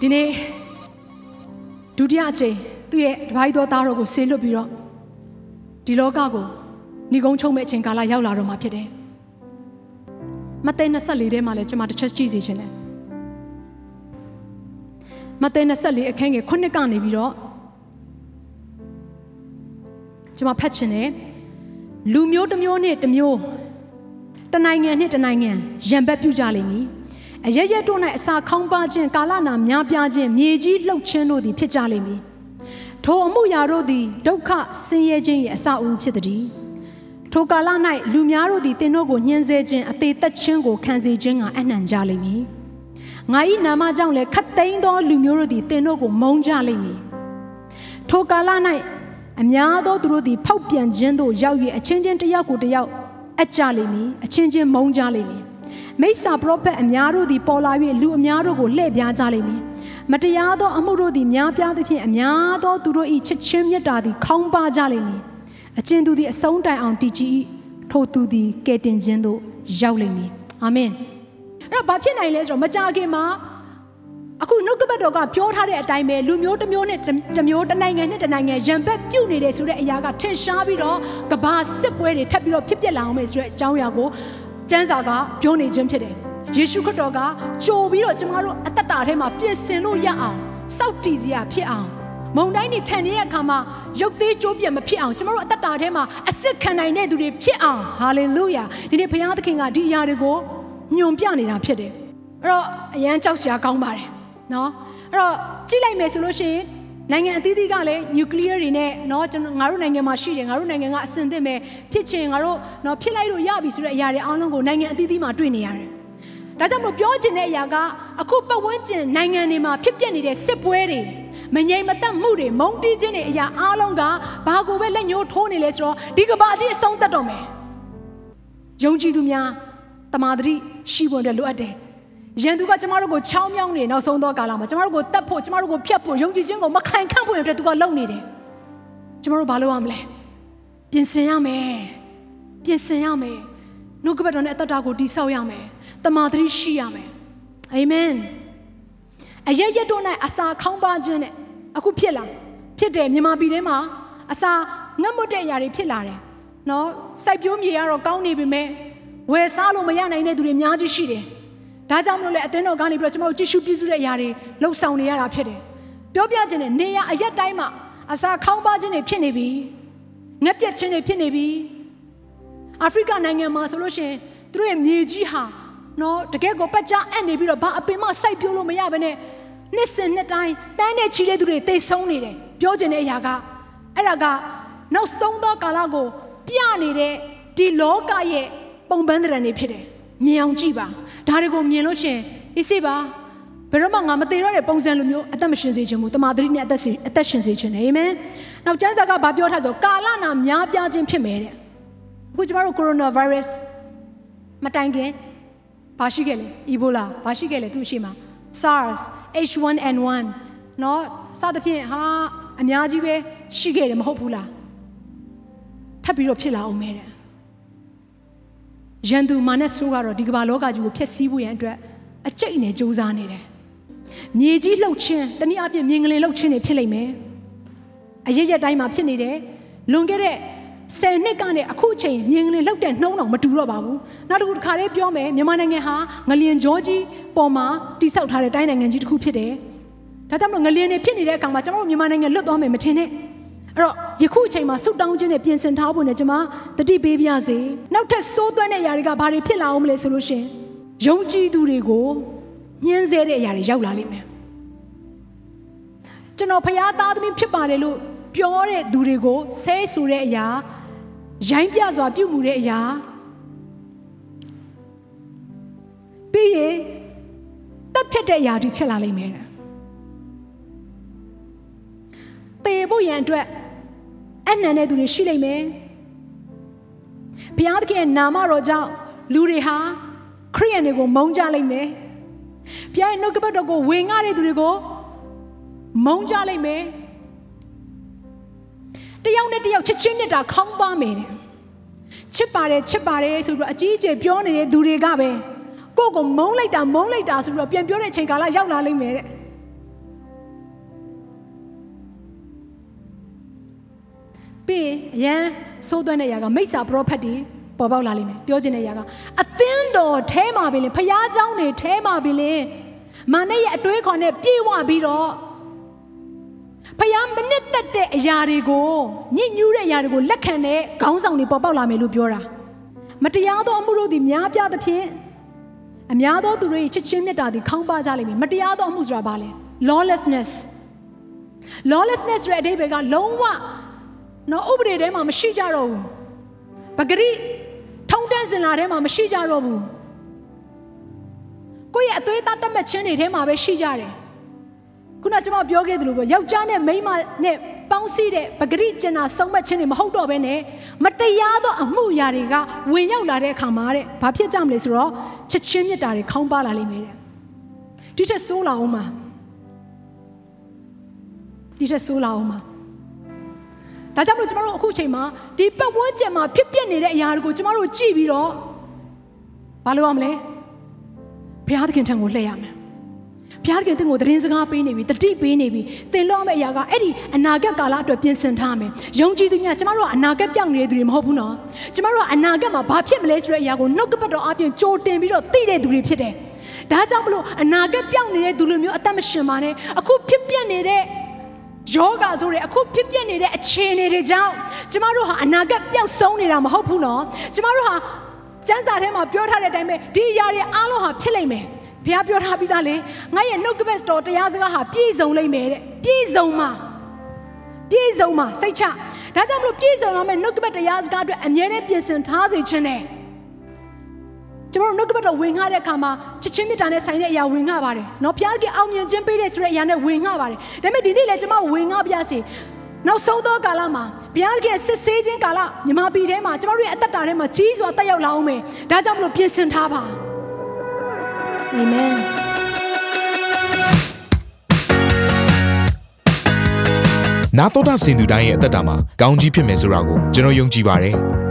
ဒီနေ့ဒုတိယအချိန်သူ့ရဲ့တပိုင်းတော်သားတော်ကိုဆေးလွတ်ပြီးတော့ဒီလောကကိုညီကုန်းချုံမဲ့အချိန်ကာလရောက်လာတော့မှာဖြစ်တယ်။မဿဲ24ထဲမှာလည်းကျွန်မတစ်ချက်ကြည့်စီခြင်းတယ်။မဿဲ24အခန်းငယ်9ကနေပြီးတော့ကျွန်မဖတ်ခြင်းတယ်လူမျိုးတစ်မျိုးနဲ့တစ်မျိုးတစ်နိုင်ငံနဲ့တစ်နိုင်ငံရံဘက်ပြုကြလိမ့်မည်။ အရရက်တို့၌အစာခေါင်းပါခြင်းကာလနာများပြားခြင်းမြေကြီးလှုပ်ခြင်းတို့သည်ဖြစ်ကြလိမ့်မည်။ထိုအမှုရာတို့သည်ဒုက္ခဆင်းရဲခြင်း၏အစအဦးဖြစ်သည်။ထိုကာလ၌လူများတို့သည်တင်တို့ကိုညှင်းဆဲခြင်းအသေးသက်ခြင်းကိုခံစေခြင်းကအနှံကြလိမ့်မည်။ငါ၏နာမကြောင့်လည်းခတ်သိမ်းသောလူမျိုးတို့သည်တင်တို့ကိုမုန်းကြလိမ့်မည်။ထိုကာလ၌အများသောသူတို့သည်ဖောက်ပြန်ခြင်းသို့ရောက်၍အချင်းချင်းတစ်ယောက်ကိုတစ်ယောက်အကြလိမ့်မည်အချင်းချင်းမုန်းကြလိမ့်မည် မိစ္ဆာပရောဖက်အများတို့သည်ပေါ်လာ၍လူအများတို့ကိုလှည့်ပြားကြလိမ့်မည်မတရားသောအမှုတို့သည်များပြားသဖြင့်အများသောသူတို့၏ချစ်ချင်းမြတ်တာသည်ခေါင်းပါကြလိမ့်မည်အချင်းသူသည်အဆုံးတိုင်အောင်တည်ကြည်ထိုသူသည်ကယ်တင်ခြင်းသို့ရောက်လိမ့်မည်အာမင်အဲ့တော့ဘာဖြစ်နိုင်လဲဆိုတော့မကြခင်မှာအခုနှုတ်ကပတ်တော်ကပြောထားတဲ့အတိုင်းပဲလူမျိုးတစ်မျိုးနဲ့တစ်မျိုးတစ်နိုင်ငံနဲ့တစ်နိုင်ငံရံဘက်ပြုတ်နေတယ်ဆိုတဲ့အရာကထင်ရှားပြီးတော့ကဘာစစ်ပွဲတွေထပ်ပြီးတော့ဖြစ်ပျက်လာအောင်မယ်ဆိုတဲ့အကြောင်းအရာကို ကျမ်းစာကပြောနေခြင်းဖြစ်တယ်။ယေရှုခရစ်တော်ကကြိုပြီးတော့ကျမတို့အသက်တာထဲမှာပြင်ဆင်လို့ရအောင်စောက်တည်စရာဖြစ်အောင်မုံတိုင်းတွေထန်နေတဲ့အခါမှာရုပ်သေးကြိုးပြတ်မဖြစ်အောင်ကျမတို့အသက်တာထဲမှာအစစ်ခံနိုင်တဲ့သူတွေဖြစ်အောင်ဟာလေလုယာဒီနေ့ဘုရားသခင်ကဒီအရာတွေကိုညွန်ပြနေတာဖြစ်တယ်။အဲ့တော့အရန်ကြောက်စရာကောင်းပါတယ်။နော်အဲ့တော့ကြည့်လိုက်မယ်ဆိုလို့ရှိရင် နိုင်ငံအသီးသီးကလည်းနျူကလ িয়ার တွေနဲ့เนาะကျွန်တော်ငါတို့နိုင်ငံမှာရှိတယ်ငါတို့နိုင်ငံကအဆင်သင့်ပဲဖြစ်ချင်ငါတို့เนาะဖြစ်လိုက်လို့ရပြီဆိုတဲ့အရာတွေအားလုံးကိုနိုင်ငံအသီးသီးမှာတွေ့နေရတယ်။ဒါကြောင့်မလို့ပြောချင်တဲ့အရာကအခုပတ်ဝန်းကျင်နိုင်ငံတွေမှာဖြစ်ပျက်နေတဲ့စစ်ပွဲတွေမငြိမ်မသက်မှုတွေမုန်းတီးခြင်းတွေအရာအားလုံးကဘာကိုပဲလက်ညှိုးထိုးနေလဲဆိုတော့ဒီကဘာကြီးအဆုံးသတ်တော့မယ်။ယုံကြည်သူများတမာတိရှိဖို့အတွက်လိုအပ်တယ်။ ရန်သူကကျမတို့ကိုချောင်းမြောင်းနေနောက်ဆုံးသောကာလမှာကျမတို့ကိုတတ်ဖို့ကျမတို့ကိုဖျက်ဖို့ယုံကြည်ခြင်းကိုမခိုင်ခန့်ဖို့အတွက်သူကလုပ်နေတယ်။ကျမတို့ဘာလုပ်ရမလဲ။ပြင်ဆင်ရမယ်။ပြင်ဆင်ရမယ်။နှုတ်ကပတ်တော်နဲ့အသက်တာကိုတည်ဆောက်ရမယ်။တမာတိရှိရမယ်။အာမင်။အရရက်တို့၌အစာခေါင်းပါခြင်းနဲ့အခုဖြစ်လာဖြစ်တယ်မြန်မာပြည်ထဲမှာအစာငတ်မွတ်တဲ့အရာတွေဖြစ်လာတယ်။နော်စိုက်ပျိုးမြေကတော့ကောင်းနေပြီမဲ့ဝယ်စားလို့မရနိုင်တဲ့သူတွေအများကြီးရှိတယ်။ ဒါကြောင့်မလို့လေအသင်းတော်ကနေပြီးတော့ကျွန်တော်တို့ကြည့်ရှုပြုစုတဲ့အရာတွေလှုပ်ဆောင်နေရတာဖြစ်တယ်။ပြောပြခြင်းနဲ့နေရအရက်တိုင်းမှာအစာခေါင်းပါခြင်းတွေဖြစ်နေပြီ။ငက်ပြက်ခြင်းတွေဖြစ်နေပြီ။အာဖရိကနိုင်ငံမှာဆိုလို့ရှိရင်သူတို့ရဲ့မြေကြီးဟာနော်တကယ်ကိုပတ်ကြားအပ်နေပြီးတော့ဘာအပင်မှစိုက်ပျိုးလို့မရဘဲနဲ့နှစ်စဉ်နှစ်တိုင်းတန်းနဲ့ချီတဲ့သူတွေတိတ်ဆုံးနေတယ်။ပြောခြင်းတဲ့အရာကအဲ့ဒါကနောက်ဆုံးသောကာလကိုပြနေတဲ့ဒီလောကရဲ့ပုံပန်းတဲ့နေဖြစ်တယ်။မြင်အောင်ကြည့်ပါ။ ဒါတွေကိုမြင်လို့ရှင်အေးစေပါဘယ်တော့မှငါမသေးတော့တဲ့ပုံစံလိုမျိုးအသက်မရှင်စေခြင်းဘူးတမာတိနဲ့အသက်အသက်ရှင်စေခြင်းနဲ့အာမင်။နောက်ကျမ်းစာကဘာပြောထားဆိုကာလနာများပြားခြင်းဖြစ်မယ်တဲ့။အခုကျမတို့ကိုရိုနာဗိုင်းရပ်စ်မတိုင်ခင်ဘာရှိခဲ့လဲ။ Ebola ဘာရှိခဲ့လဲသူ့အရှိမှာ SARS H1N1 เนาะစသဖြင့်ဟာအများကြီးပဲရှိခဲ့တယ်မဟုတ်ဘူးလား။ထပ်ပြီးတော့ဖြစ်လာအောင်မဲတဲ့။ ရန်သူမာနဆိုးကတော့ဒီကမ္ဘာလောကကြီးကိုဖျက်ဆီးဖို့ရန်အတွက်အကျိတ်နဲ့ကြိုးစားနေတယ်။မြေကြီးလှုပ်ခြင်းတနည်းအားဖြင့်မြင်ကလေးလှုပ်ခြင်းတွေဖြစ်လိမ့်မယ်။အရရက်တိုင်းမှာဖြစ်နေတယ်။လွန်ခဲ့တဲ့ဆယ်နှစ်ကနေအခုအချိန်မြင်ကလေးလှုပ်တဲ့နှုံးတော်မတူတော့ပါဘူး။နောက်တစ်ခုတစ်ခါလေးပြောမယ်မြန်မာနိုင်ငံဟာငလျင်ကြောကြီးပေါ်မှာတိဆောက်ထားတဲ့တိုင်းနိုင်ငံကြီးတစ်ခုဖြစ်တယ်။ဒါကြောင့်မလို့ငလျင်တွေဖြစ်နေတဲ့အခါမှာကျွန်တော်တို့မြန်မာနိုင်ငံလွတ်သွားမယ်မထင်နဲ့။ အဲ့တော့ယခုအချိန်မှာဆုတောင်းခြင်းနဲ့ပြင်ဆင်ထားဖို့နဲ့ကျွန်မတတိပေးပြစေ။နောက်ထပ်စိုးသွဲတဲ့အရာတွေကဘာတွေဖြစ်လာအောင်မလဲဆိုလို့ရှင်ယုံကြည်သူတွေကိုညှင်းဆဲတဲ့အရာတွေရောက်လာလိမ့်မယ်။ကျွန်တော်ဖရားသားသမီးဖြစ်ပါတယ်လို့ပြောတဲ့သူတွေကိုဆဲဆိုတဲ့အရာရိုင်းပြစွာပြုတ်မှုတဲ့အရာပြီးရင်တက်ဖြစ်တဲ့အရာတွေဖြစ်လာလိမ့်မယ်တဲ့တေဖို့ရန်အတွက် အနံတဲ့သူတွေရှိလိမ့်မယ်ဘုရားသခင်ရဲ့နာမတော်ကြောင့်လူတွေဟာခရိယန်တွေကိုမုန်းကြလိမ့်မယ်ဘုရားရဲ့နှုတ်ကပတ်တော်ကိုဝင်ငှတဲ့သူတွေကိုမုန်းကြလိမ့်မယ်တယောက်နဲ့တယောက်ချစ်ချင်းမြတ်တာခေါင်းပါမယ်တဲ့ချစ်ပါတယ်ချစ်ပါတယ်ဆိုပြီးတော့အကြီးအကျယ်ပြောနေတဲ့သူတွေကပဲကိုယ့်ကိုမုန်းလိုက်တာမုန်းလိုက်တာဆိုပြီးတော့ပြန်ပြောတဲ့ချိန်ကာလရောက်လာလိမ့်မယ်တဲ့ ပြီးရင်အရန်စိုးသွမ်းတဲ့ຢာကမိစ္ဆာပရောဖက်တွေပေါ်ပေါက်လာလိမ့်မယ်ပြောချင်တဲ့ຢာကအသင်းတော်ထဲမှာပြီလေဖျားเจ้าနေထဲမှာပြီလေမာနရဲ့အတွေးခေါ်နဲ့ပြေဝပြီးတော့ဖျားမနစ်သက်တဲ့အရာတွေကိုညစ်ညူးတဲ့အရာတွေကိုလက်ခံတဲ့ခေါင်းဆောင်တွေပေါ်ပေါက်လာမယ်လို့ပြောတာမတရားသောအမှုတို့သည်များပြားသဖြင့်အများသောသူတို့ရဲ့ချစ်ချင်းမြတ်တာသည်ခေါင်းပါကြလိမ့်မယ်မတရားသောအမှုဆိုတာဘာလဲ lawlessness lawlessness ရဲ့အဓိပ္ပာယ်ကလုံးဝ နော်ဥပဒေထဲမှာမရှိကြတော့ဘူးပဂရိထုံးတန်းစင်လာထဲမှာမရှိကြတော့ဘူးကိုယ့်ရဲ့အသွေးသားတက်မှတ်ခြင်းတွေထဲမှာပဲရှိကြတယ်ခုနကျွန်မပြောခဲ့သလိုပဲယောက်ျားနဲ့မိန်းမနဲ့ပေါင်းစည်းတဲ့ပဂရိကျင်နာဆုံးမခြင်းတွေမဟုတ်တော့ဘဲနဲ့မတရားသောအမှုရာတွေကဝင်ရောက်လာတဲ့အခါမှာတဲ့ဘာဖြစ်ကြမလဲဆိုတော့ချစ်ချင်းမြတ်တာတွေခေါင်းပါလာလိမ့်မယ်တဲ့ဒီထက်ဆိုးလာအောင်မှာဒီထက်ဆိုးလာအောင်မှာ ဒါကြောင့်မလို့ကျမတို့အခုချိန်မှာဒီပတ်ဝန်းကျင်မှာဖြစ်ပျက်နေတဲ့အရာတွေကိုကျမတို့ကြည့်ပြီးတော့ဘာလုပ်ရမလဲဘုရားသခင်ထံကိုလှည့်ရမယ်ဘုရားသခင်တင့်ကိုသတင်းစကားပေးနေပြီတတိပေးနေပြီသင်လို့မယ့်အရာကအဲ့ဒီအနာဂတ်ကာလအတွက်ပြင်ဆင်ထားမယ်ယုံကြည်သူများကျမတို့ကအနာဂတ်ပြောင်းနေတဲ့သူတွေမဟုတ်ဘူးနော်ကျမတို့ကအနာဂတ်မှာဘာဖြစ်မလဲဆိုတဲ့အရာကိုနှုတ်ကပတ်တော်အပြင်ကြိုတင်ပြီးတော့သိတဲ့သူတွေဖြစ်တယ်ဒါကြောင့်မလို့အနာဂတ်ပြောင်းနေတဲ့သူလိုမျိုးအသက်မရှင်ပါနဲ့အခုဖြစ်ပျက်နေတဲ့ ယောဂဆိုတဲ့အခုဖြစ်ပျက်နေတဲ့အခြေအနေတွေကြောင့်ကျမတို့ဟာအနာဂတ်ပျောက်ဆုံးနေတာမဟုတ်ဘူးနော်ကျမတို့ဟာကျမ်းစာထဲမှာပြောထားတဲ့အတိုင်းပဲဒီအရာတွေအားလုံးဟာဖြစ်လိမ့်မယ်ဘုရားပြောထားပြီးသားလေငါရဲ့နှုတ်ကပတ်တော်တရားစကားဟာပြည့်စုံလိမ့်မယ်တဲ့ပြည့်စုံမှာပြည့်စုံမှာစိတ်ချဒါကြောင့်မလို့ပြည့်စုံလာမယ့်နှုတ်ကပတ်တရားစကားအတွက်အမြဲတမ်းပြင်ဆင်ထားစေခြင်းနဲ့ ကျွန်တော်တို့နှုတ်ကပတ်တော်ဝင်ငှတဲ့အခါမှာချစ်ချင်းမြတ်တာနဲ့ဆိုင်တဲ့အရာဝင်ငှပါတယ်။နော်ဘုရားကအောင်မြင်ခြင်းပေးတဲ့ဆိုတဲ့အရာနဲ့ဝင်ငှပါတယ်။ဒါပေမဲ့ဒီနေ့လည်းကျွန်မဝင်ငှပြစေ။နောက်ဆုံးသောကာလမှာဘုရားကစစ်ဆေးခြင်းကာလမြမပြည်ထဲမှာကျွန်တော်တို့ရဲ့အသက်တာထဲမှာကြီးစွာတက်ရောက်လာအောင်မယ်။ဒါကြောင့်မလို့ပြင်ဆင်ထားပါ။အာမင်။နာတော်တာစင်သူတိုင်းရဲ့အသက်တာမှာကောင်းကြီးဖြစ်မယ်ဆိုတာကိုကျွန်တော်ယုံကြည်ပါတယ်။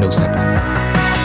နှုတ်ဆက်ပါတယ်